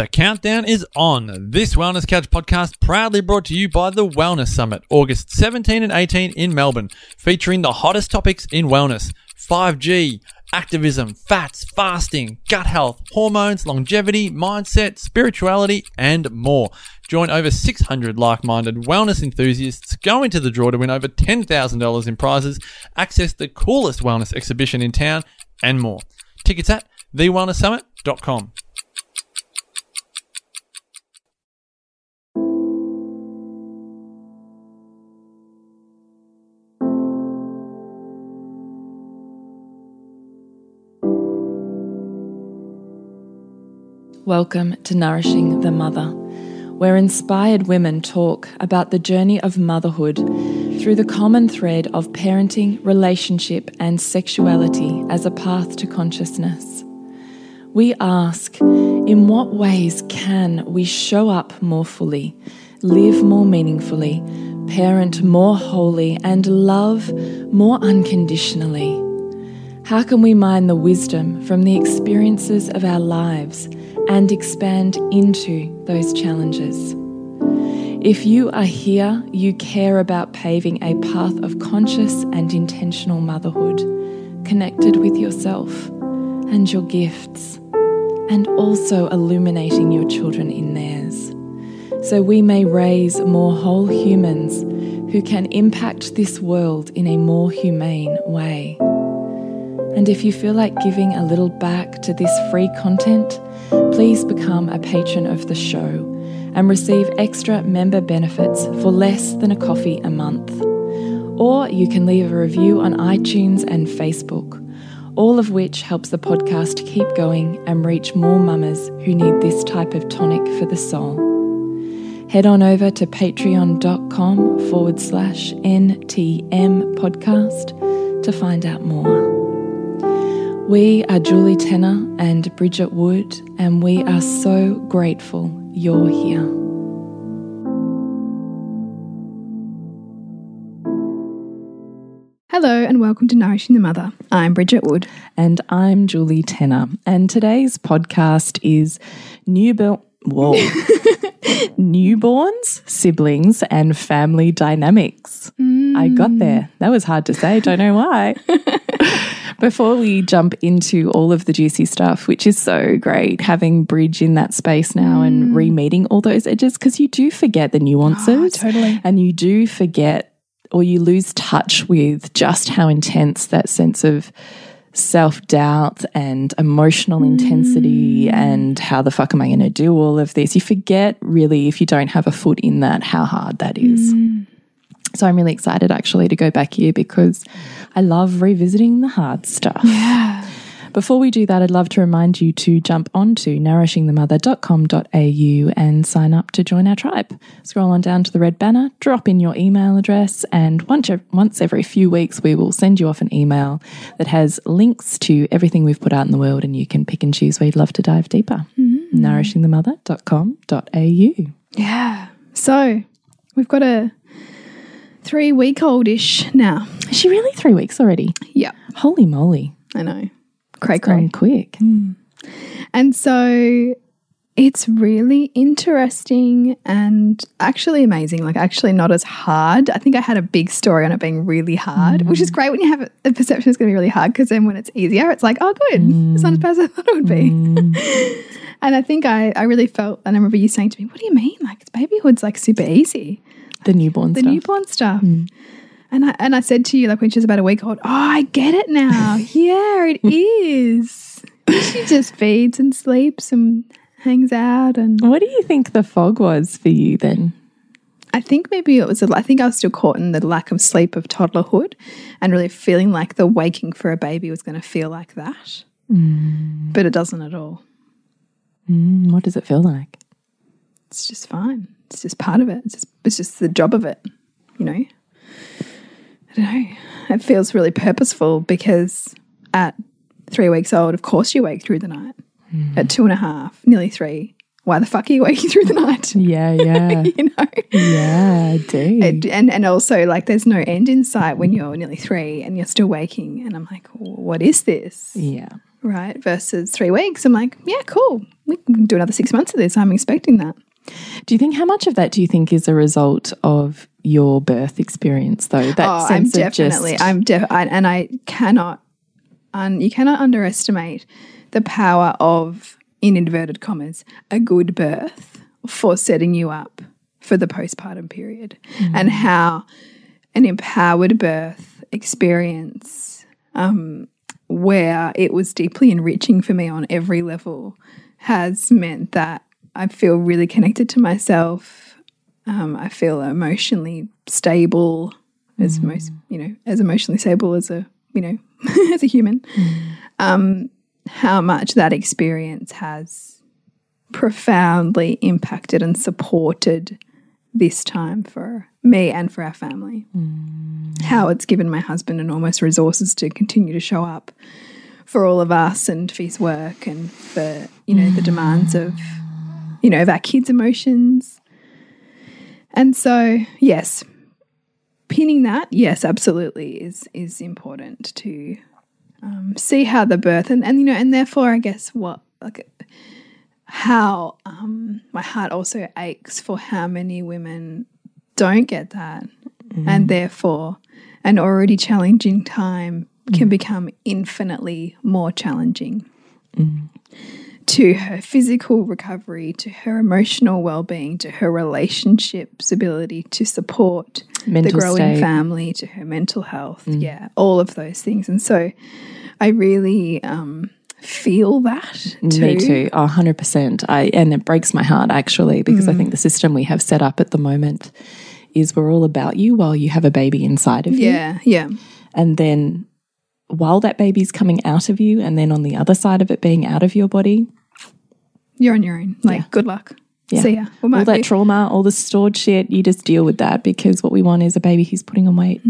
The countdown is on. This Wellness Couch podcast proudly brought to you by the Wellness Summit, August 17 and 18 in Melbourne, featuring the hottest topics in wellness 5G, activism, fats, fasting, gut health, hormones, longevity, mindset, spirituality, and more. Join over 600 like minded wellness enthusiasts, go into the draw to win over $10,000 in prizes, access the coolest wellness exhibition in town, and more. Tickets at thewellnesssummit.com. Welcome to Nourishing the Mother, where inspired women talk about the journey of motherhood through the common thread of parenting, relationship, and sexuality as a path to consciousness. We ask, in what ways can we show up more fully, live more meaningfully, parent more wholly, and love more unconditionally? How can we mine the wisdom from the experiences of our lives and expand into those challenges? If you are here, you care about paving a path of conscious and intentional motherhood, connected with yourself and your gifts, and also illuminating your children in theirs, so we may raise more whole humans who can impact this world in a more humane way. And if you feel like giving a little back to this free content, please become a patron of the show and receive extra member benefits for less than a coffee a month. Or you can leave a review on iTunes and Facebook, all of which helps the podcast keep going and reach more mamas who need this type of tonic for the soul. Head on over to patreon.com forward slash NTM podcast to find out more. We are Julie Tenner and Bridget Wood, and we are so grateful you're here. Hello and welcome to Nourishing the Mother. I'm Bridget Wood. And I'm Julie Tenner. And today's podcast is newborn. Whoa. Newborns, siblings, and family dynamics. I got mm. there. That was hard to say. Don't know why. Before we jump into all of the juicy stuff, which is so great, having Bridge in that space now and mm. re meeting all those edges, because you do forget the nuances. Ah, totally. And you do forget or you lose touch with just how intense that sense of self doubt and emotional intensity mm. and how the fuck am I going to do all of this? You forget really, if you don't have a foot in that, how hard that is. Mm. So I'm really excited actually to go back here because I love revisiting the hard stuff. Yeah. Before we do that, I'd love to remind you to jump onto nourishingthemother.com.au and sign up to join our tribe. Scroll on down to the red banner, drop in your email address, and once, once every few weeks, we will send you off an email that has links to everything we've put out in the world, and you can pick and choose where you'd love to dive deeper. Mm-hmm. Nourishingthemother.com.au. Yeah. So we've got a three week old ish now. Is she really three weeks already? Yeah. Holy moly. I know. Cray cray. quick. Hmm. And so it's really interesting and actually amazing. Like, actually, not as hard. I think I had a big story on it being really hard, hmm. which is great when you have a- a perception it's going to be really hard because then when it's easier, it's like, oh, good. Hmm. It's not as bad as I thought it would be. and I think I, I really felt, and I remember you saying to me, what do you mean? Like, babyhood's like super easy The newborn the stuff. newborn stuff. And I and I said to you like when she was about a week old, oh, I get it now. yeah, it is. she just feeds and sleeps and hangs out, and what do you think the fog was for you then? I think maybe it was. A, I think I was still caught in the lack of sleep of toddlerhood, and really feeling like the waking for a baby was going to feel like that, but it doesn't at all. Mm, what does it feel like? It's just fine. It's just part of it. It's just, it's just the job of it, you know. I don't know. It feels really purposeful because at three weeks old, of course, you wake through the night. Hmm. At two and a half, nearly three, why the fuck are you waking through the night? Yeah, yeah. you know. yeah. And, and and also like there's no end in sight when you're nearly three and you're still waking and I'm like what is this yeah. right? Versus three weeks. I'm like, yeah, cool. We can do another six months of this. I'm expecting that. Do you think how much of that do you think is a result of your birth experience, though? That oh, I'm sense of definitely, just I'm def, I, and I cannot, un, you cannot underestimate the power of, in inverted commas, a good birth for setting you up for the postpartum period, and how an empowered birth experience, um, where it was deeply enriching for me on every level, has meant that I feel really connected to myself. Um, I feel emotionally stable, as most you know, as emotionally stable as a you know, as a human. Um, how much that experience has profoundly impacted and supported this time for me and for our family. How it's given my husband enormous resources to continue to show up for all of us and for his work and for you know the demands of you know of our kids' emotions. And so, yes, pinning that, yes, absolutely is is important to um, see how the birth and and you know and therefore I guess what like how um, my heart also aches for how many women don't get that. And therefore an already challenging time can become infinitely more challenging to her physical recovery, to her emotional well being, to her relationships ability to support the growing state. family, to her mental health. Yeah, all of those things. And so I really um, feel that too. Me too. Oh, 100%. I, and it breaks my heart actually, because I Mm. think the system we have set up at the moment is we're all about you while you have a baby inside of you. Yeah, yeah. And then while that baby's coming out of you, and then on the other side of it being out of your body, You're on your own. Like, Yeah. good luck. Yeah. See ya. All that be- trauma, all the stored shit, you just deal with that because what we want is a baby who's putting on weight,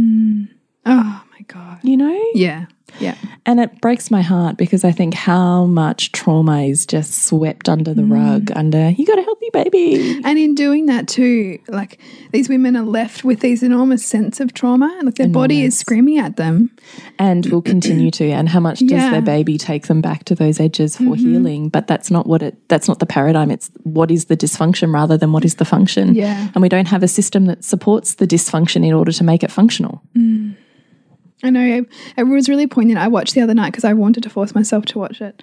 oh my God. you know? Yeah, yeah. And it breaks my heart because I think how much trauma is just swept under the rug, under you got a healthy baby. And in doing that too, like these women are left with these enormous sense of trauma, and like their body is screaming at them. and will continue to and how much does Yeah. Mm-hmm. their baby take them back to those edges for healing but that's not what it that's not the paradigm it's what is the dysfunction rather than what is the function Yeah. and we don't have a system that supports the dysfunction in order to make it functional I know it, was really poignant. I watched the other night because I wanted to force myself to watch it,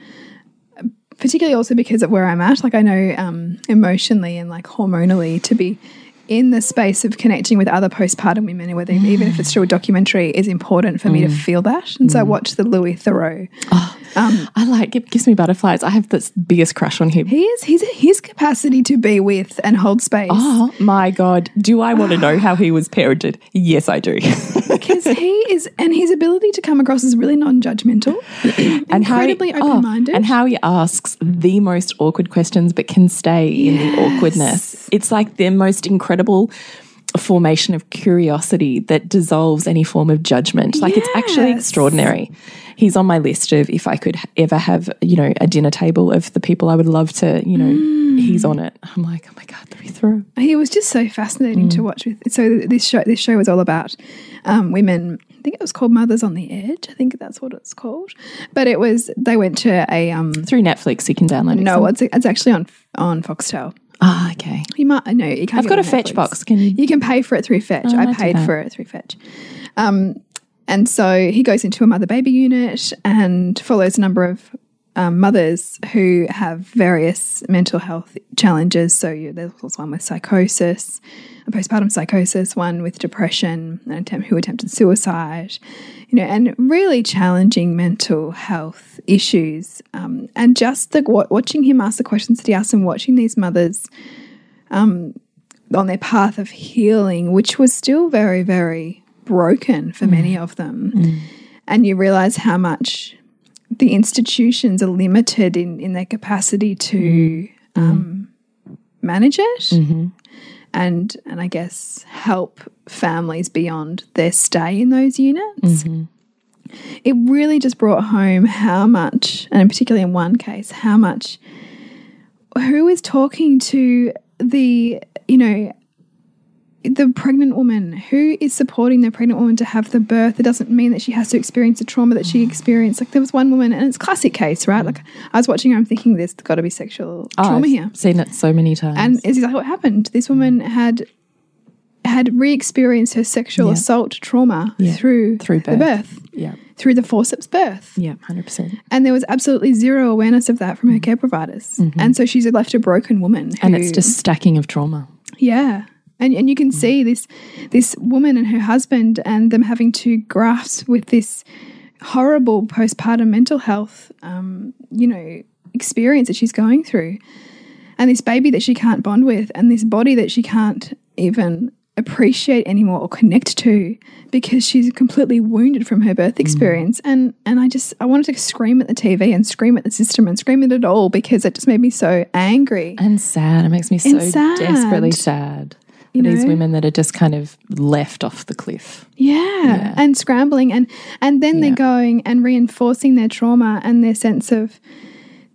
particularly also because of where I'm at. Like I know um, emotionally and like hormonally to be in the space of connecting with other postpartum women, whether even if it's through a documentary, is important for me to feel that. And so I watched the Louis Theroux. i like it gives me butterflies. I have the biggest crush on him. He is his his capacity to be with and hold space. oh my god. Do i want to know how he was parented? Yes i do. Because he is and his ability to come across as really non-judgmental. And how he- incredibly oh, open-minded. and how he asks the most awkward questions but can stay in the awkwardness. It's like the most incredible formation of curiosity that dissolves any form of judgment. Like it's actually extraordinary. He's on my list of if I could ever have, you know, a dinner table of the people I would love to, you know, Mm. he's on it. I'm like, oh my God, Louis Theroux. he was just so fascinating Mm. to watch with so this show this show was all about um, women i think it was called mothers on the edge i think that's what it's called but it was they went to a um Through Netflix, you can download it. no it's, it's actually on on foxtel Ah, okay. you might no you can't I've got a fetch box. Can you? You can pay for it through Fetch. I I paid for it through Fetch. Um, and so he goes into a mother baby unit and follows a number of um, mothers who have various mental health challenges. So you, there was one with psychosis, a postpartum psychosis, one with depression, an attempt who attempted suicide, you know, and really challenging mental health issues. Um, and just the watching him ask the questions that he asked and watching these mothers on their path of healing, which was still very, very broken for many of them. And you realize how much the institutions are limited in, in their capacity to mm-hmm. um, manage it mm-hmm. and, and I guess help families beyond their stay in those units. Mm-hmm. It really just brought home how much, and particularly in one case, how much who is talking to the you know the pregnant woman who is supporting the pregnant woman to have the birth it doesn't mean that she has to experience the trauma that she mm. experienced like there was one woman and it's a classic case right like i was watching her i'm thinking there's got to be sexual Oh, trauma I've here Seen it so many times. and it's exactly what happened this mm. woman had had re-experienced her sexual Yeah. assault trauma Yeah. through Through the birth. birth yeah, through the forceps birth yeah, hundred percent. and there was absolutely zero awareness of that from her mm. care providers mm-hmm. and so she's left a broken woman Mm-hmm. And it's who- just stacking of trauma. yeah. And and you can see this this woman and her husband and them having to grasp with this horrible postpartum mental health um, you know, experience that she's going through. And this baby that she can't bond with and this body that she can't even appreciate anymore or connect to because she's completely wounded from her birth experience and and I just I wanted to scream at the TV and scream at the system and scream at it all because it just made me so angry And sad. It makes me so sad. desperately sad. You These women that are just kind of left off the cliff. Yeah. And scrambling and and then Yeah. they're going and reinforcing their trauma and their sense of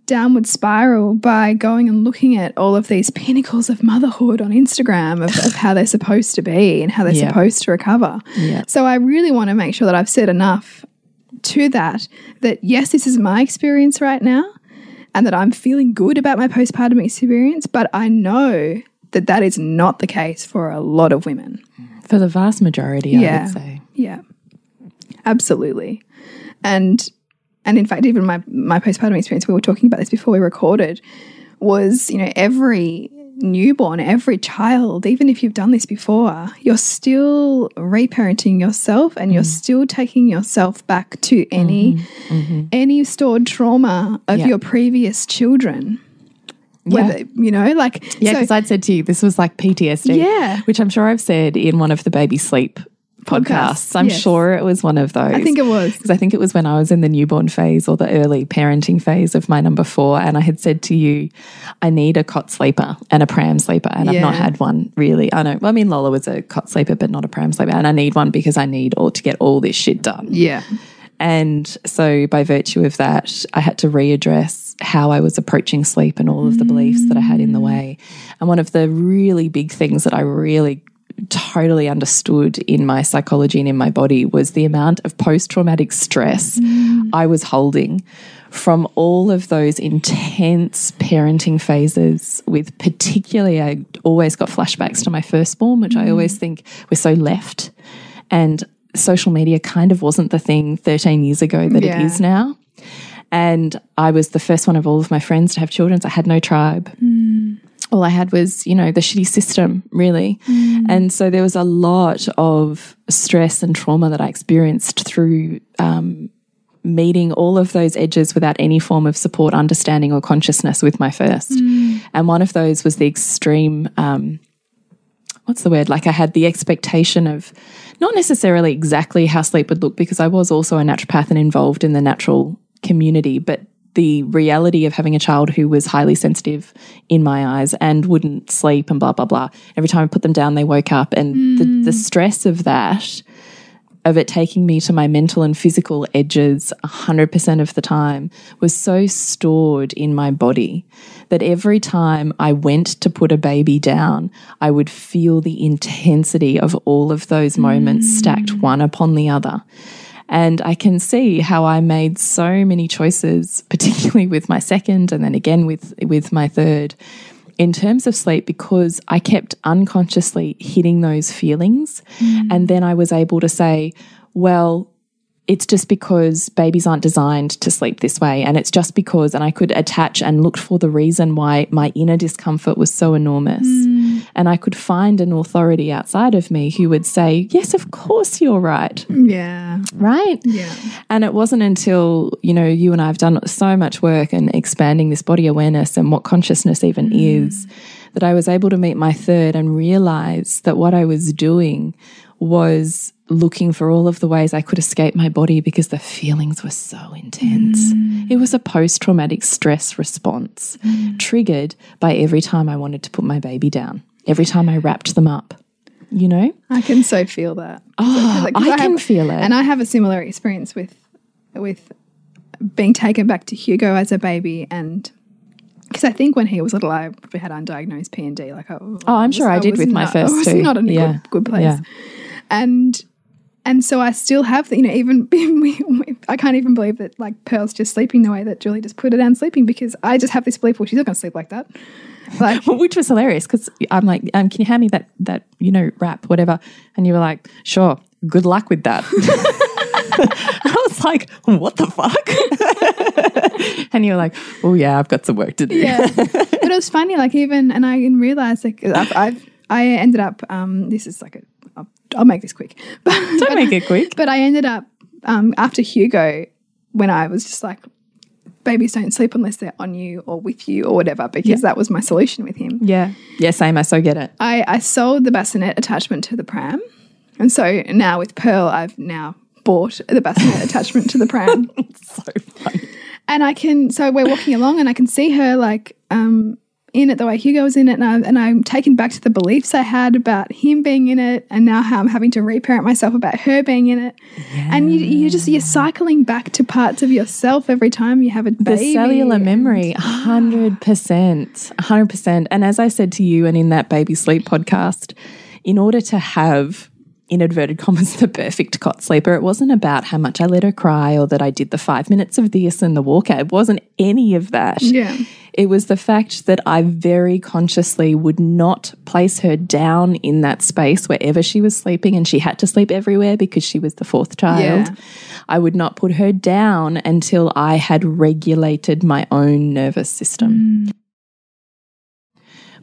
downward spiral by going and looking at all of these pinnacles of motherhood on Instagram of, of how they're supposed to be and how they're Yeah. supposed to recover. Yeah. So I really want to make sure that I've said enough to that that yes, this is my experience right now and that I'm feeling good about my postpartum experience, but I know that that is not the case for a lot of women. For the vast majority, I would say. Yeah, absolutely. And and in fact, even my my postpartum experience, we were talking about this before we recorded, was you know every newborn, every child, even if you've done this before, you're still reparenting yourself, and you're mm. still taking yourself back to any mm-hmm. Mm-hmm. any stored trauma of Yeah. your previous children. Yeah. Whether you know, like Yeah, so- because I'd said to you, this was like PTSD. Yeah. Which I'm sure I've said in one of the baby sleep podcasts. Podcasts, I'm yes. sure it was one of those. I think it was. Because I think it was when I was in the newborn phase or the early parenting phase of my number four. And I had said to you, I need a cot sleeper and a pram sleeper. And I've not had one really. I know. Well, I mean, Lola was a cot sleeper, but not a pram sleeper. And I need one because I need all to get all this shit done. yeah, And so, by virtue of that, I had to readdress how I was approaching sleep and all of the beliefs that I had in the way. And one of the really big things that I really totally understood in my psychology and in my body was the amount of post traumatic stress mm. I was holding from all of those intense parenting phases with particularly I always got flashbacks to my firstborn which I mm. always think we're so left. And social media kind of wasn't the thing 13 years ago that Yeah. it is now and I was the first one of all of my friends to have children so I had no tribe all I had was, you know, the shitty system, really. And so there was a lot of stress and trauma that I experienced through um, meeting all of those edges without any form of support, understanding, or consciousness with my first. And one of those was the extreme. Um, What's the word? Like I had the expectation of not necessarily exactly how sleep would look because I was also a naturopath and involved in the natural community, but the reality of having a child who was highly sensitive in my eyes and wouldn't sleep and blah blah blah. Every time I put them down, they woke up, and the, the mm. stress of that, of it taking me to my mental and physical edges 100% of the time, was so stored in my body that every time I went to put a baby down, I would feel the intensity of all of those moments mm. stacked one upon the other. And I can see how I made so many choices, particularly with my second and then again with, with my third, in terms of sleep, because I kept unconsciously hitting those feelings. Mm. And then I was able to say, well, it's just because babies aren't designed to sleep this way. And it's just because, and I could attach and look for the reason why my inner discomfort was so enormous. Mm. And I could find an authority outside of me who would say, Yes, of course you're right. yeah, Right. yeah. And it wasn't until, you know, you and I have done so much work and expanding this body awareness and what consciousness even mm. is that I was able to meet my third and realize that what I was doing was looking for all of the ways I could escape my body because the feelings were so intense. Mm. It was a post traumatic stress response mm. triggered by every time I wanted to put my baby down, every time I wrapped them up, you know? I can so feel that. Oh, I can have- feel it. and I have a similar experience with with being taken back to Hugo as a baby, and because I think when he was little, I probably had undiagnosed P and D. Like, I, oh, I'm sure I, did with my not, first I was two. not in a Yeah. good, good place. Yeah. And and so I still have, the, you know, even we, I can't even believe that like Pearl's just sleeping the way that Julie just put her down sleeping because I just have this belief, well, she's not going to sleep like that. Like, which was hilarious because I'm like, um, can you hand me that that you know wrap, whatever? And you were like, sure. Good luck with that. I was like, what the fuck? and you were like, oh yeah, I've got some work to do. yeah. but it was funny, like even, and I didn't realize, like I've, I've I ended up, um, this is like a, I'll, I'll make this quick, but Don't make it quick. But I ended up um, after Hugo, when I was just like, babies don't sleep unless they're on you or with you or whatever, because that was my solution with him. Yeah. Yeah, same. I so get it. I, I sold the bassinet attachment to the pram. And so now with Pearl, I've now bought the bassinet attachment to the pram. So funny. And I can, so we're walking along and I can see her like um, in it the way Hugo was in it. And, I, and I'm taken back to the beliefs I had about him being in it and now how I'm having to reparent myself about her being in it. And you, you just, you're cycling back to parts of yourself every time you have a baby. The cellular memory, ah. 100%. 100%. And as I said to you and in that baby sleep podcast, in order to have in inverted commas the perfect cot sleeper it wasn't about how much i let her cry or that i did the five minutes of this and the walkout it wasn't any of that Yeah. it was the fact that i very consciously would not place her down in that space wherever she was sleeping and she had to sleep everywhere because she was the fourth child Yeah. I would not put her down until I had regulated my own nervous system. Mm.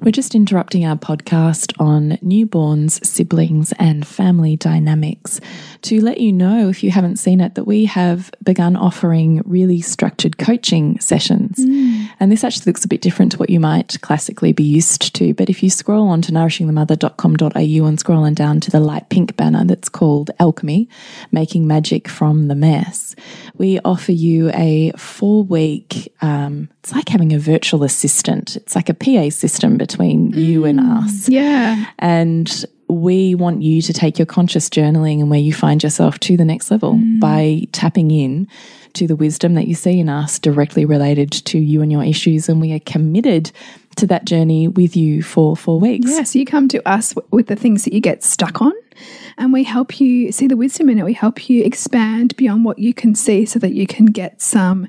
We're just interrupting our podcast on newborns, siblings, and family dynamics to let you know, if you haven't seen it, that we have begun offering really structured coaching sessions. And this actually looks a bit different to what you might classically be used to. But if you scroll on to nourishingthemother.com.au and scroll on down to the light pink banner that's called Alchemy, Making Magic from the Mess, we offer you a four week, um, it's like having a virtual assistant. It's like a PA system between you and mm. us. Yeah. And we want you to take your conscious journaling and where you find yourself to the next level mm. by tapping in to the wisdom that you see in us directly related to you and your issues. And we are committed to that journey with you for four weeks. Yeah, so you come to us with the things that you get stuck on, and we help you see the wisdom in it. We help you expand beyond what you can see so that you can get some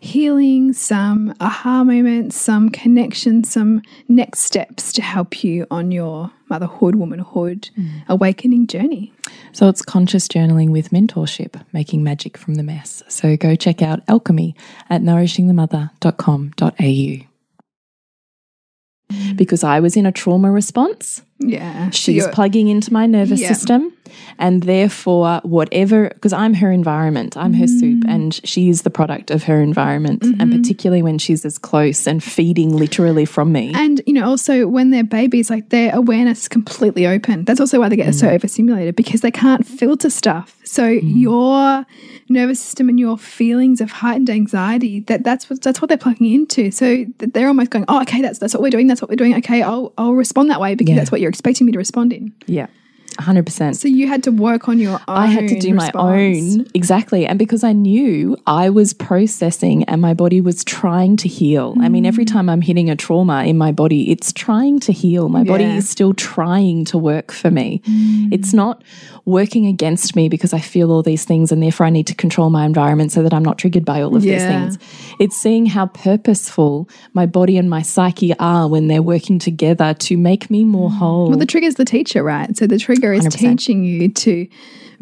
healing, some aha moments, some connection, some next steps to help you on your motherhood, womanhood, mm. awakening journey. So it's conscious journaling with mentorship, making magic from the mess. So go check out Alchemy at nourishingthemother.com.au. Because I was in a trauma response, Yeah. She's you're- plugging into my nervous Yeah. system. And therefore, whatever, because I'm her environment, I'm her soup, Mm. and she is the product of her environment. And Mm-hmm. particularly when she's as close and feeding literally from me. And you know, also when they're babies, like their awareness is completely open. That's also why they get so overstimulated because they can't filter stuff. So your nervous system and your feelings of heightened anxiety that that's what that's what they're plugging into. So they're almost going, oh, okay, that's that's what we're doing. That's what we're doing. Okay, I'll I'll respond that way because Yeah. that's what you're expecting me to respond in. yeah, 100%. So you had to work on your own. I had to do my own. Exactly. And because I knew I was processing and my body was trying to heal. I mean, Mm. every time I'm hitting a trauma in my body, it's trying to heal. My body Yeah. Mm. is still trying to work for me. It's not working against me because I feel all these things and therefore I need to control my environment so that I'm not triggered by all of these things. It's seeing how purposeful my body and my psyche are when they're working together to make me more whole. Mm. Well, the trigger's the teacher, right? So the trigger is 100%. teaching you to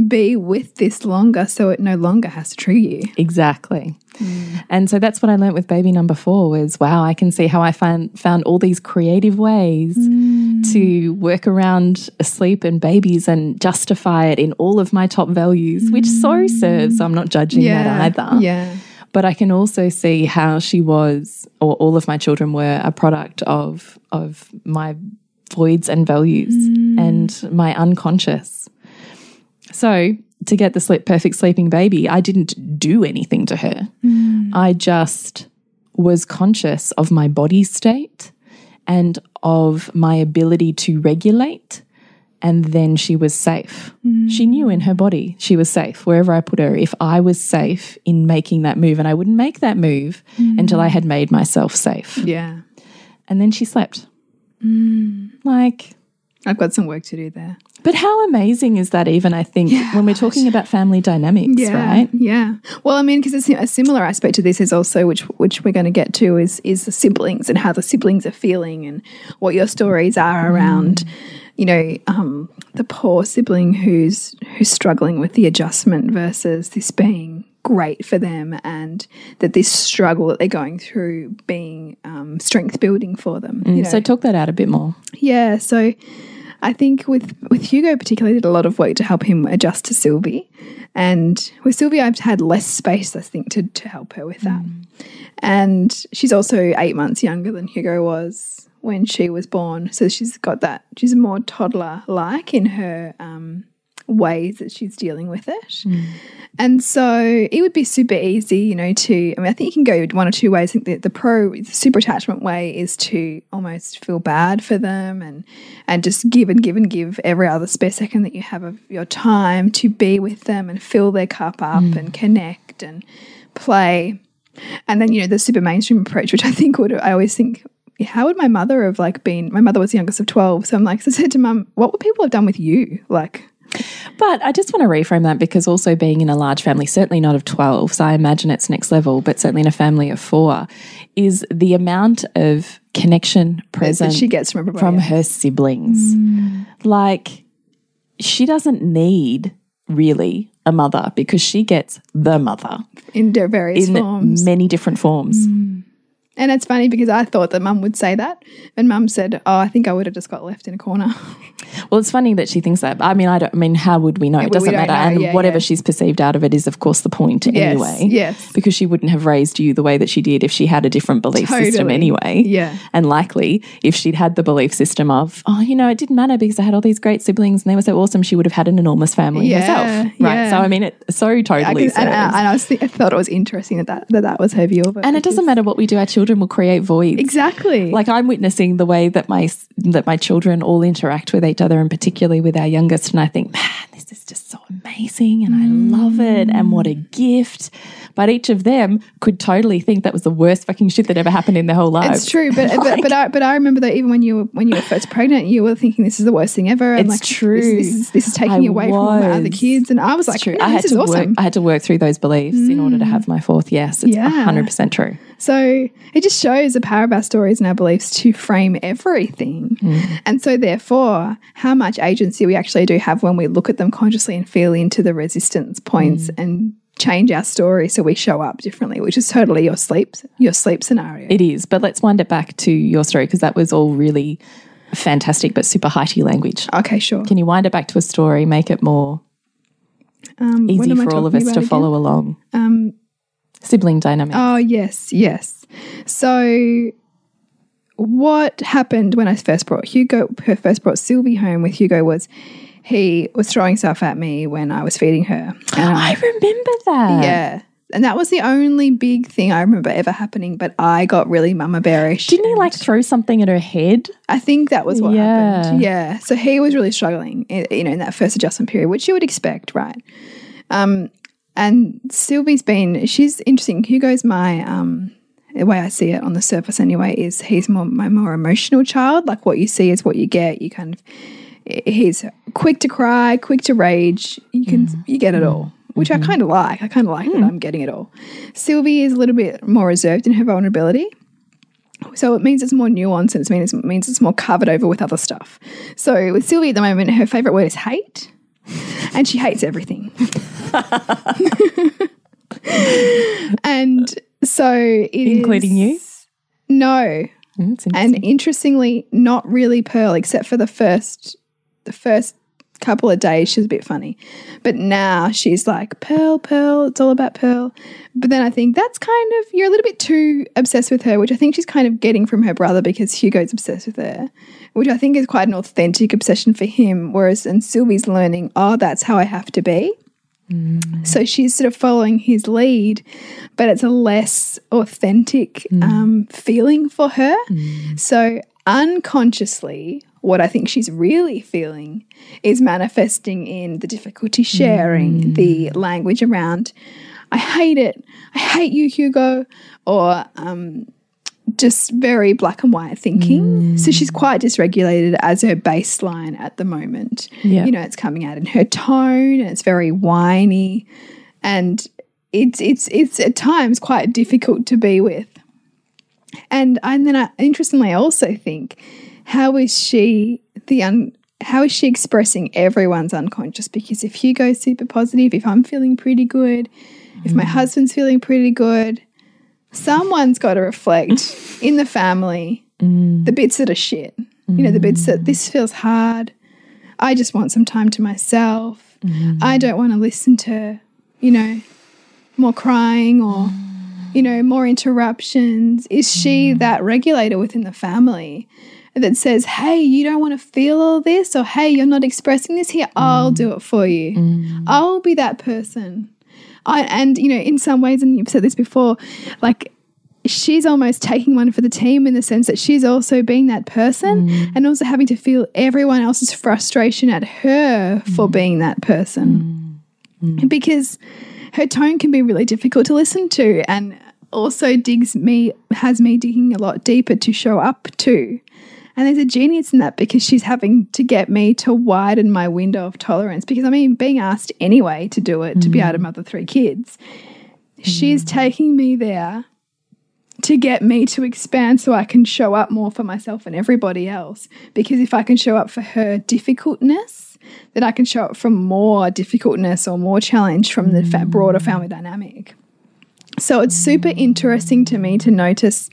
be with this longer so it no longer has to trigger you. Exactly. Mm. And so that's what I learnt with baby number four was wow, I can see how I found found all these creative ways mm. to work around sleep and babies and justify it in all of my top values, which so mm. serves. So I'm not judging that either. Yeah. But I can also see how she was, or all of my children were, a product of of my voids and values mm. and my unconscious. So to get the sleep perfect sleeping baby, I didn't do anything to her. Mm. I just was conscious of my body state and of my ability to regulate and then she was safe. Mm. She knew in her body she was safe wherever I put her. If I was safe in making that move, and I wouldn't make that move until I had made myself safe. Yeah. And then she slept. Like, I've got some work to do there. but how amazing is that, even? I think, when we're talking about family dynamics, right? Yeah. Well, I mean, because a similar aspect to this is also, which which we're going to get to, is is the siblings and how the siblings are feeling and what your stories are around. You know, um, the poor sibling who's who's struggling with the adjustment versus this being great for them, and that this struggle that they're going through being um, strength building for them. you know? So, talk that out a bit more. Yeah, so I think with with Hugo particularly did a lot of work to help him adjust to Sylvie, and with Sylvie I've had less space I think to to help her with that, and she's also eight months younger than Hugo was when she was born, so she's got that she's more toddler like in her um, ways that she's dealing with it. Mm. And so it would be super easy, you know, to, I mean, I think you can go one or two ways. I think the, the pro, the super attachment way is to almost feel bad for them and, and just give and give and give every other spare second that you have of your time to be with them and fill their cup up mm. and connect and play. And then, you know, the super mainstream approach, which I think would, I always think, how would my mother have like been? My mother was the youngest of 12. So I'm like, so I said to mum, what would people have done with you? Like, But I just want to reframe that because also being in a large family, certainly not of 12, so I imagine it's next level, but certainly in a family of four, is the amount of connection that present she gets from from her siblings. Hmm. Like, she doesn't need really a mother because she gets the mother in various in forms. many different forms. Hmm. And it's funny because I thought that mum would say that. And mum said, Oh, I think I would have just got left in a corner. Well, it's funny that she thinks that. I mean, I don't. I mean, how would we know? It doesn't matter, know. and Yeah, whatever yeah. she's perceived out of it is, of course, the point Yes, anyway. yes. because she wouldn't have raised you the way that she did if she had a different belief system anyway. Yeah. and likely if she'd had the belief system of, oh, you know, it didn't matter because I had all these great siblings and they were so awesome, she would have had an enormous family herself, right? So I mean, it so I totally. could- and. Uh, I, and I, was th- I thought it was interesting that that, that, that was her view of it. And it doesn't matter what we do; our children will create voids. Exactly. Like I'm witnessing the way that my that my children all interact with each other, and particularly with our youngest. And I think, man, this is just so amazing, and I love it, and what a mm. gift. But each of them could totally think that was the worst fucking shit that ever happened in their whole life. It's true, but but but I, but I remember that even when you were when you were first pregnant, you were thinking this is the worst thing ever. And It's like, true. This, this is this is taking I away from all my other kids, and I was like, true. "No, I had this to is work. awesome. I had to work through those beliefs in order to mm. have my fourth. Yes, it's Yeah. hundred percent true. So it just shows the power of our stories and our beliefs to frame everything. Mm. And so, therefore, how much agency we actually do have when we look at them consciously and feel into the resistance points and change our story so we show up differently, which is totally your sleep your sleep scenario. It is, but let's wind it back to your story because that was all really fantastic, but super heighty language. okay, sure. Can you wind it back to a story, make it more Um, easy for all of us to about follow along? Um, Sibling dynamic. Oh, yes, yes. So, what happened when I first brought Hugo, her first brought Sylvie home with Hugo was he was throwing stuff at me when I was feeding her. And I remember that. yeah. And that was the only big thing I remember ever happening, but I got really mama bearish. Didn't he like throw something at her head? I think that was what Yeah. happened. Yeah. So he was really struggling, you know, in that first adjustment period, which you would expect, right? Um, and Sylvie's been, she's interesting. Hugo's my, um, the way I see it on the surface anyway, is he's more my more emotional child. Like what you see is what you get. You kind of, he's quick to cry, quick to rage. You can, mm-hmm. you get it all. Mm-hmm. Which I mm-hmm. kind of like. I kind of like that mm. I'm getting it all. Sylvie is a little bit more reserved in her vulnerability. So it means it's more nuanced and it means, it means it's more covered over with other stuff. So with Sylvie at the moment, her favorite word is hate, and she hates everything. and so it is- Including you? No. Mm, And interestingly, not really Pearl, except for the first the first couple of days she was a bit funny. But now she's like, Pearl, Pearl, it's all about Pearl. But then I think that's kind of you're a little bit too obsessed with her, which I think she's kind of getting from her brother because Hugo's obsessed with her. Which I think is quite an authentic obsession for him. Whereas and Sylvie's learning, oh, that's how I have to be. Mm. So she's sort of following his lead, but it's a less authentic mm. um, feeling for her. Mm. So unconsciously, what I think she's really feeling is manifesting in the difficulty sharing, the language around, I hate it, I hate you, Hugo, or um, just very black and white thinking. So she's quite dysregulated as her baseline at the moment. Yeah. You know, it's coming out in her tone and it's very whiny and it's it's it's at times quite difficult to be with. And and then I interestingly I also think how is she the un how is she expressing everyone's unconscious? Because if you go super positive, if I'm feeling pretty good, if my mm. husband's feeling pretty good, someone's got to reflect in the family mm. the bits that are shit. You know, the bits that mm. this feels hard. I just want some time to myself. I don't want to listen to, you know, more crying or, you know, more interruptions. Is she that regulator within the family that says, hey, you don't want to feel all this? Or hey, you're not expressing this here? I'll mm. do it for you. Mm. I'll be that person. I, and, you know, in some ways, and you've said this before, like, she's almost taking one for the team in the sense that she's also being that person mm. and also having to feel everyone else's frustration at her for being that person. Because her tone can be really difficult to listen to and also digs me has me digging a lot deeper to show up to. And there's a genius in that because she's having to get me to widen my window of tolerance. Because I mean, being asked anyway to do it, to be able to mm. mother three kids, she's mm. taking me there to get me to expand so I can show up more for myself and everybody else. Because if I can show up for her difficultness, then I can show up from more difficultness or more challenge from the fa- broader mm. family dynamic. So it's super interesting to me to notice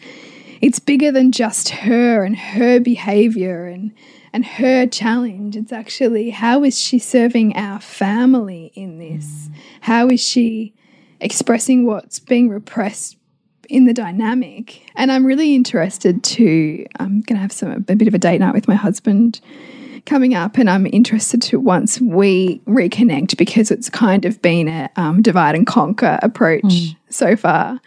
it's bigger than just her and her behavior and and her challenge. It's actually how is she serving our family in this? Mm. How is she expressing what's being repressed in the dynamic? And I'm really interested to. I'm going to have some a bit of a date night with my husband coming up, and I'm interested to once we reconnect because it's kind of been a um, divide and conquer approach mm. so far.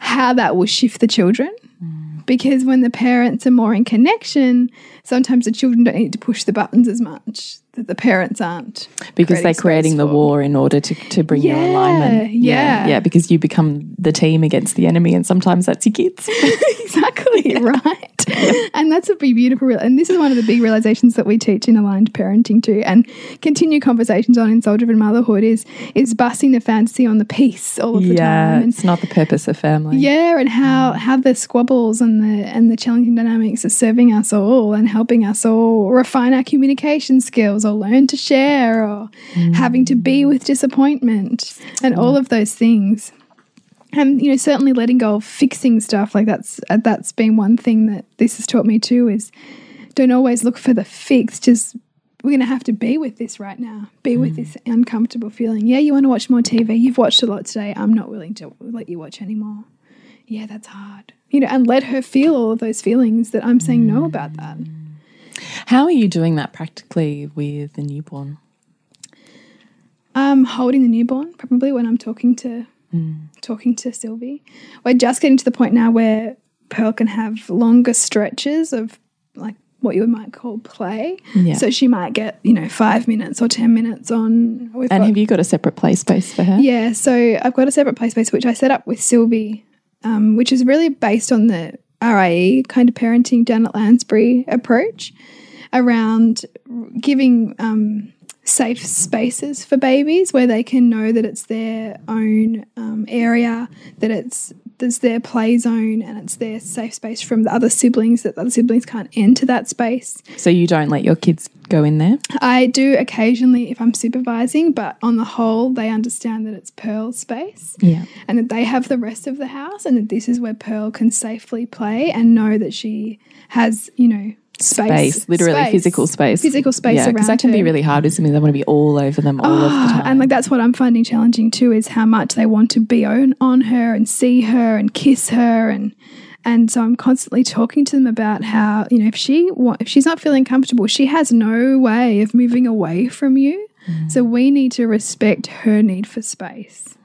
How that will shift the children mm. Because when the parents are more in connection, sometimes the children don't need to push the buttons as much. That the parents aren't because creating they're creating the for. war in order to, to bring you Yeah, alignment. yeah. yeah. Because you become the team against the enemy, and sometimes that's your kids. exactly right. And that's a beautiful. Real- and this is one of the big realizations that we teach in aligned parenting too, and continue conversations on in soul driven motherhood is is busting the fantasy on the peace all of the yeah, time. And it's not the purpose of family. Yeah, and how how the squabbles and the and the challenging dynamics are serving us all and helping us all refine our communication skills or learn to share or mm. having to be with disappointment and all of those things. And you know, certainly letting go of fixing stuff like that's uh, that's been one thing that this has taught me too is don't always look for the fix. Just we're going to have to be with this right now. Be with this uncomfortable feeling. Yeah, you want to watch more TV. You've watched a lot today. I'm not willing to let you watch anymore. Yeah, that's hard. You know, and let her feel all of those feelings that I'm saying no about that. How are you doing that practically with the newborn? Um, holding the newborn probably when I'm talking to talking to Sylvie. We're just getting to the point now where Pearl can have longer stretches of like what you might call play. Yeah. So she might get you know five minutes or ten minutes on. And got- have you got a separate play space for her? Yeah, so I've got a separate play space which I set up with Sylvie, um, which is really based on the RIE kind of parenting Janet Lansbury approach around giving um, safe spaces for babies where they can know that it's their own um, area, that it's there's their play zone and it's their safe space from the other siblings that the other siblings can't enter that space. So you don't let your kids go in there? I do occasionally if I'm supervising, but on the whole, they understand that it's Pearl's space Yeah. and that they have the rest of the house and that this is where Pearl can safely play and know that she has, you know, space. Space, literally space, physical space. Physical space Yeah, because that can be really hard, isn't it? They want to be all over them all of the time. And like that's what I'm finding challenging too is how much they want to be on, on her and see her and kiss her and and so I'm constantly talking to them about how you know if she if she's not feeling comfortable, she has no way of moving away from you. Mm. So we need to respect her need for space.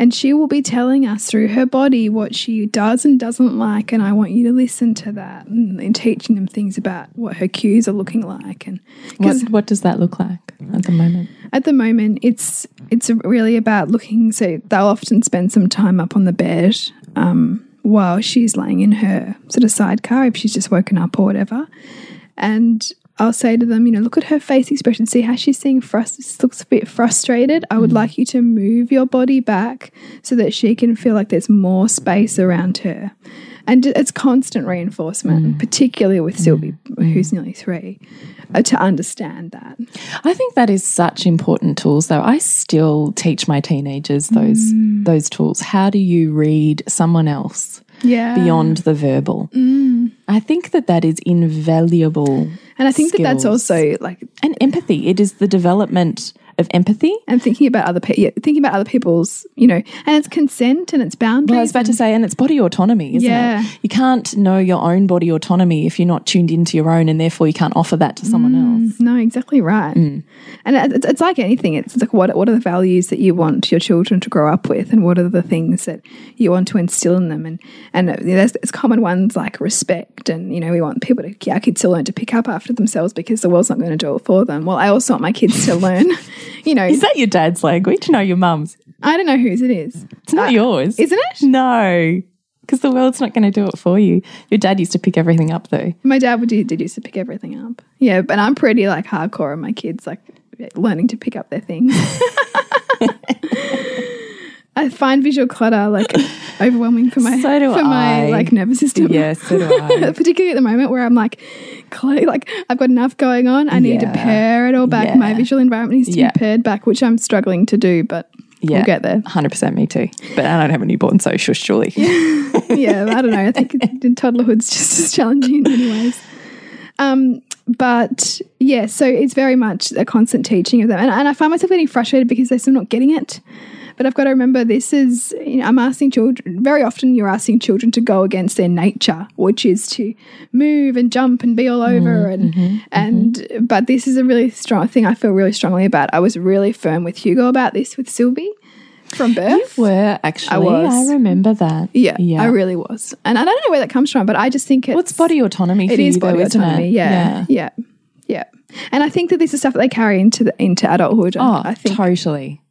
And she will be telling us through her body what she does and doesn't like. And I want you to listen to that and, and teaching them things about what her cues are looking like. And What, what does that look like at the moment? at the moment, it's it's really about looking. So they'll often spend some time up on the bed um, while she's laying in her sort of sidecar if she's just woken up or whatever. And I'll say to them, you know, look at her face expression, see how she's seeing frust- looks a bit frustrated. I would mm. like you to move your body back so that she can feel like there's more space around her. And it's constant reinforcement, mm. particularly with Sylvie, mm. who's nearly three, uh, to understand that. I think that is such important tools though. I still teach my teenagers those those tools. How do you read someone else Yeah. beyond the verbal? I think that that is invaluable. And I think that that's also like And empathy. It is the development of empathy. and thinking about other people, yeah, thinking about other people's, you know, and it's consent and it's boundaries. Well, I was about to say, and it's body autonomy, isn't Yeah. it? You can't know your own body autonomy if you're not tuned into your own, and therefore you can't offer that to someone else. no, exactly right. Mm. And it's, it's like anything. It's like what what are the values that you want your children to grow up with, and what are the things that you want to instill in them? And and there's, there's common ones like respect, and you know we want people to our kids to learn to pick up after themselves because the world's not going to do it for them. Well, I also want my kids to learn, you know, Is that your dad's language? No, your mum's. I don't know whose it is. It's not Uh, yours. Isn't it? No, because the world's not going to do it for you. Your dad used to pick everything up, though. My dad would do, did used to pick everything up. Yeah, but I'm pretty like hardcore on my kids, like learning to pick up their things. I find visual clutter like overwhelming for my So do for my like nervous system. Yeah, so do I. Particularly at the moment where I'm like, like I've got enough going on. I need to pare it all back. My visual environment needs to Yeah. be pared back, which I'm struggling to do, but Yeah, we'll get there. 100% me too. But I don't have a newborn, so shush, Julie. yeah, I don't know. I think toddlerhood's just as challenging in many ways. Um, but yeah, so it's very much a constant teaching of them, and, and I find myself getting frustrated because they're still not getting it. But I've got to remember this is you know, I'm asking children very often. You're asking children to go against their nature, which is to move and jump and be all mm-hmm, over, and mm-hmm, mm-hmm. and but this is a really strong thing. I feel really strongly about. I was really firm with Hugo about this with Sylvie from birth. Were actually. I, was. I remember that. Yeah, Yeah. I really was, and I don't know where that comes from, but I just think it's What's body autonomy for it is you, body though, autonomy. it? Yeah, yeah, yeah, And I think that this is stuff that they carry into the, into adulthood. Oh, I think totally.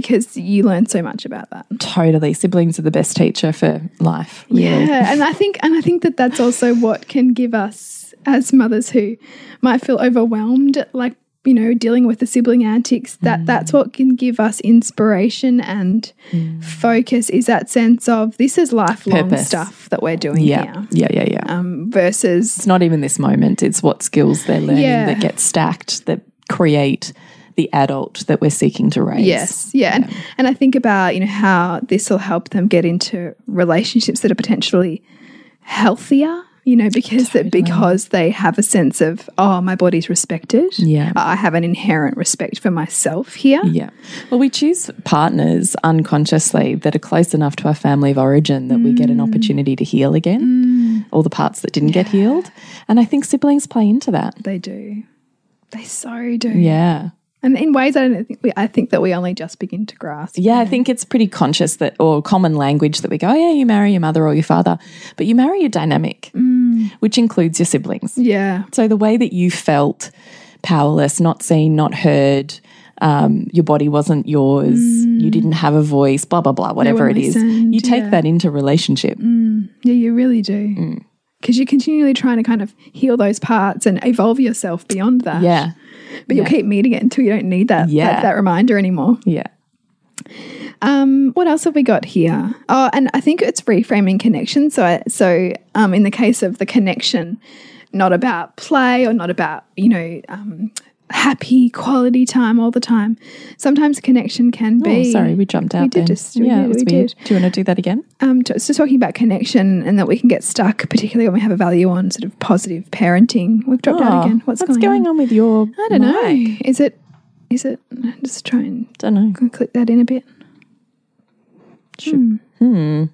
Because you learn so much about that. Totally. Siblings are the best teacher for life. Really. Yeah, and I think and I think that that's also what can give us as mothers who might feel overwhelmed, like you know, dealing with the sibling antics. That that's what can give us inspiration and focus. Is that sense of this is lifelong Purpose. stuff that we're doing Yeah. here, Yeah, yeah, yeah. um, versus it's not even this moment. It's what skills they're learning Yeah. that get stacked, that create the adult that we're seeking to raise. Yes, yeah. And, and I think about, you know, how this will help them get into relationships that are potentially healthier, you know, because that because they have a sense of, oh, my body's respected. Yeah. I have an inherent respect for myself here. Yeah. Well, we choose partners unconsciously that are close enough to our family of origin that we get an mm. opportunity to heal again, mm. all the parts that didn't get healed. And I think siblings play into that. They do. They so do. Yeah. And in ways I don't think we I think that we only just begin to grasp. Yeah, I think it's pretty conscious that, or common language that we go, oh, yeah, you marry your mother or your father, but you marry your dynamic, which includes your siblings. Yeah. So the way that you felt powerless, not seen, not heard, um, your body wasn't yours, you didn't have a voice, blah, blah, blah, whatever it is. You take yeah. that into relationship. Yeah, you really do. Mm. Because you're continually trying to kind of heal those parts and evolve yourself beyond that. Yeah. But you'll keep meeting it until you don't need that, Yeah. that, that reminder anymore. Yeah. Um, what else have we got here? Oh, and I think it's reframing connection. So, I, so um, in the case of the connection, not about play or not about you know um, happy quality time all the time. Sometimes connection can Oh, be. sorry, we jumped out We did then. just- we yeah, did, it was we weird. did. Do you want to do that again? um, so talking about connection and that we can get stuck, particularly when we have a value on sort of positive parenting. We've dropped out again. What's, going, on? on with your I don't know. Is it? Is it? Just try and Don't know. click that in a bit. Hmm.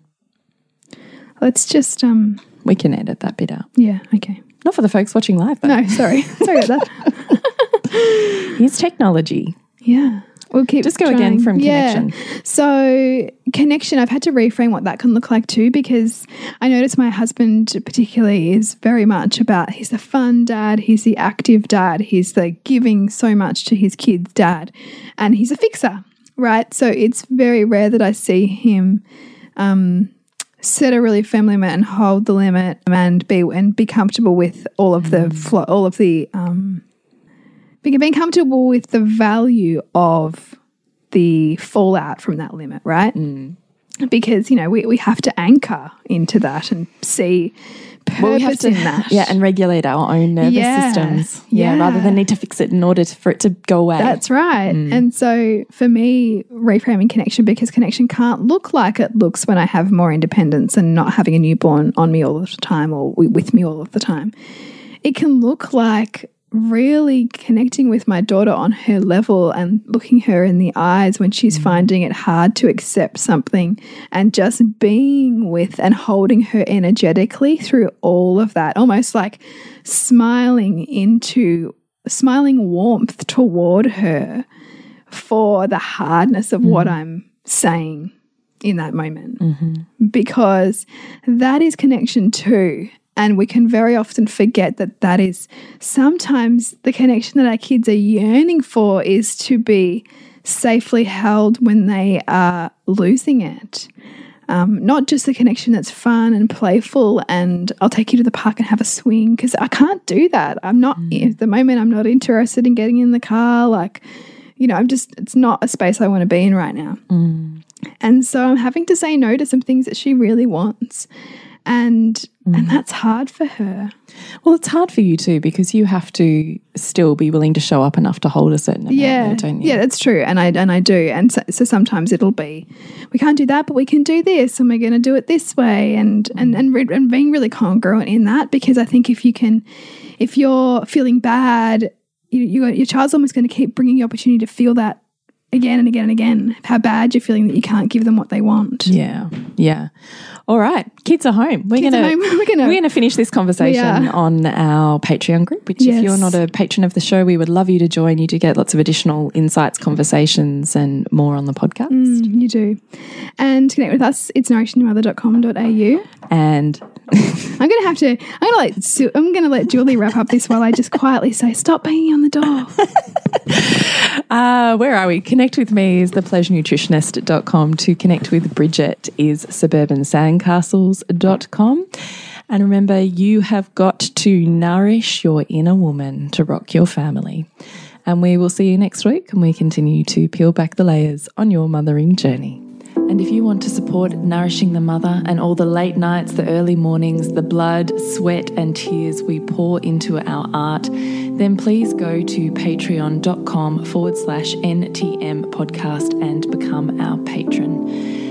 Let's just um. We can edit that bit out. Yeah. Okay. Not for the folks watching live, though. No, sorry. sorry about that. Here's technology. Yeah. We'll keep Just go again trying. from Yeah. connection. So connection, I've had to reframe what that can look like too, because I notice my husband particularly is very much about he's the fun dad, he's the active dad, he's the giving so much to his kids dad, and he's a fixer, right? So it's very rare that I see him um, set a really firm limit and hold the limit and be and be comfortable with all of the flo- all of the um, being being comfortable with the value of the fallout from that limit, right? Mm. Because you know we, we have to anchor into that and see purpose Well, we have to, in that. yeah, and regulate our own nervous Yeah. systems. Yeah, rather than need to fix it in order to, for it to go away. That's right. Mm. And so for me, reframing connection because connection can't look like it looks when I have more independence and not having a newborn on me all the time or with me all of the time. It can look like really connecting with my daughter on her level and looking her in the eyes when she's mm. finding it hard to accept something and just being with and holding her energetically through all of that almost like smiling into smiling warmth toward her for the hardness of what mm. I'm saying in that moment. Mm-hmm. Because that is connection too. And we can very often forget that that is sometimes the connection that our kids are yearning for is to be safely held when they are losing it. Um, not just the connection that's fun and playful and I'll take you to the park and have a swing because I can't do that. I'm not, at the moment, I'm not interested in getting in the car. Like, you know, I'm just, it's not a space I want to be in right now. And so I'm having to say no to some things that she really wants. And and mm-hmm. that's hard for her. well, it's hard for you too because you have to still be willing to show up enough to hold a certain amount, Yeah. there, don't you? Yeah, that's true. And I and I do. And so, so sometimes it'll be we can't do that, but we can do this and we're going to do it this way and and mm-hmm. and re- and being really congruent in that because I think if you can if you're feeling bad, you, you your child's almost going to keep bringing you opportunity to feel that again and again and again. How bad you're feeling that you can't give them what they want. Yeah, yeah. All right, kids are home. We're Kids gonna home. We're gonna- we're gonna finish this conversation on our Patreon group. Which, if you're not a patron of the show, we would love you to join. You do get lots of additional insights, conversations, and more on the podcast. Mm, you do. And to connect with us, it's nourishingthemother.com.au. And I'm gonna have to. I'm gonna let. Su- I'm gonna let Julie wrap up this while I just quietly say, "Stop banging on the door." uh, where are we? Connect with me is thepleasurenutritionist.com. To connect with Bridget is suburbansandcastles.com. And remember, you have got to nourish your inner woman to rock your family. And we will see you next week and we continue to peel back the layers on your mothering journey. And if you want to support Nourishing the Mother and all the late nights, the early mornings, the blood, sweat, and tears we pour into our art, then please go to patreon.com forward slash NTM podcast and become our patron.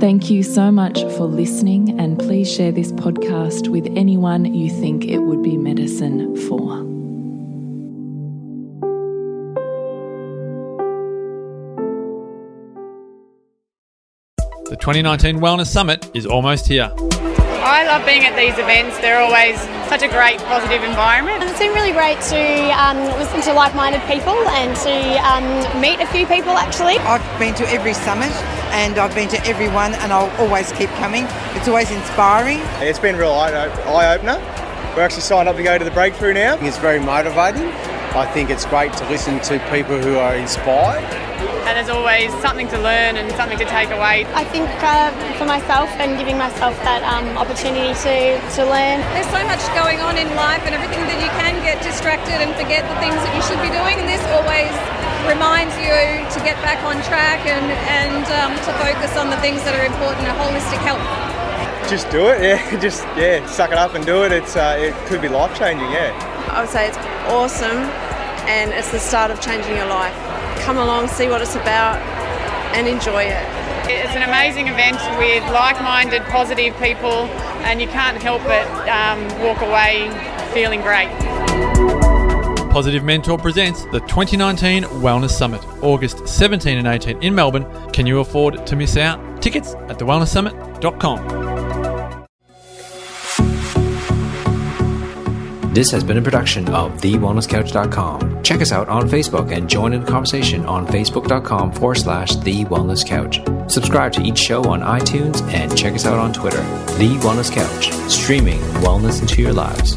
Thank you so much for listening, and please share this podcast with anyone you think it would be medicine for. The 2019 Wellness Summit is almost here. I love being at these events. They're always such a great, positive environment. It's been really great to um, listen to like-minded people and to um, meet a few people actually. I've been to every summit and I've been to every one and I'll always keep coming. It's always inspiring. It's been a real eye eye opener. We're actually signed up to go to the breakthrough now. It's very motivating. I think it's great to listen to people who are inspired. And there's always something to learn and something to take away. I think uh, for myself and giving myself that um, opportunity to, to learn. There's so much going on in life and everything that you can get distracted and forget the things that you should be doing. And this always reminds you to get back on track and, and um, to focus on the things that are important, a holistic health. Just do it, yeah. Just yeah, suck it up and do it. It's uh, it could be life changing, yeah. I would say it's awesome and it's the start of changing your life. Come along, see what it's about, and enjoy it. It's an amazing event with like-minded, positive people, and you can't help but um, walk away feeling great. Positive Mentor presents the 2019 Wellness Summit, August 17 and 18 in Melbourne. Can you afford to miss out? Tickets at thewellnesssummit.com. This has been a production of TheWellnessCouch.com. Check us out on Facebook and join in the conversation on Facebook.com forward slash The Wellness Couch. Subscribe to each show on iTunes and check us out on Twitter. The Wellness Couch, streaming wellness into your lives.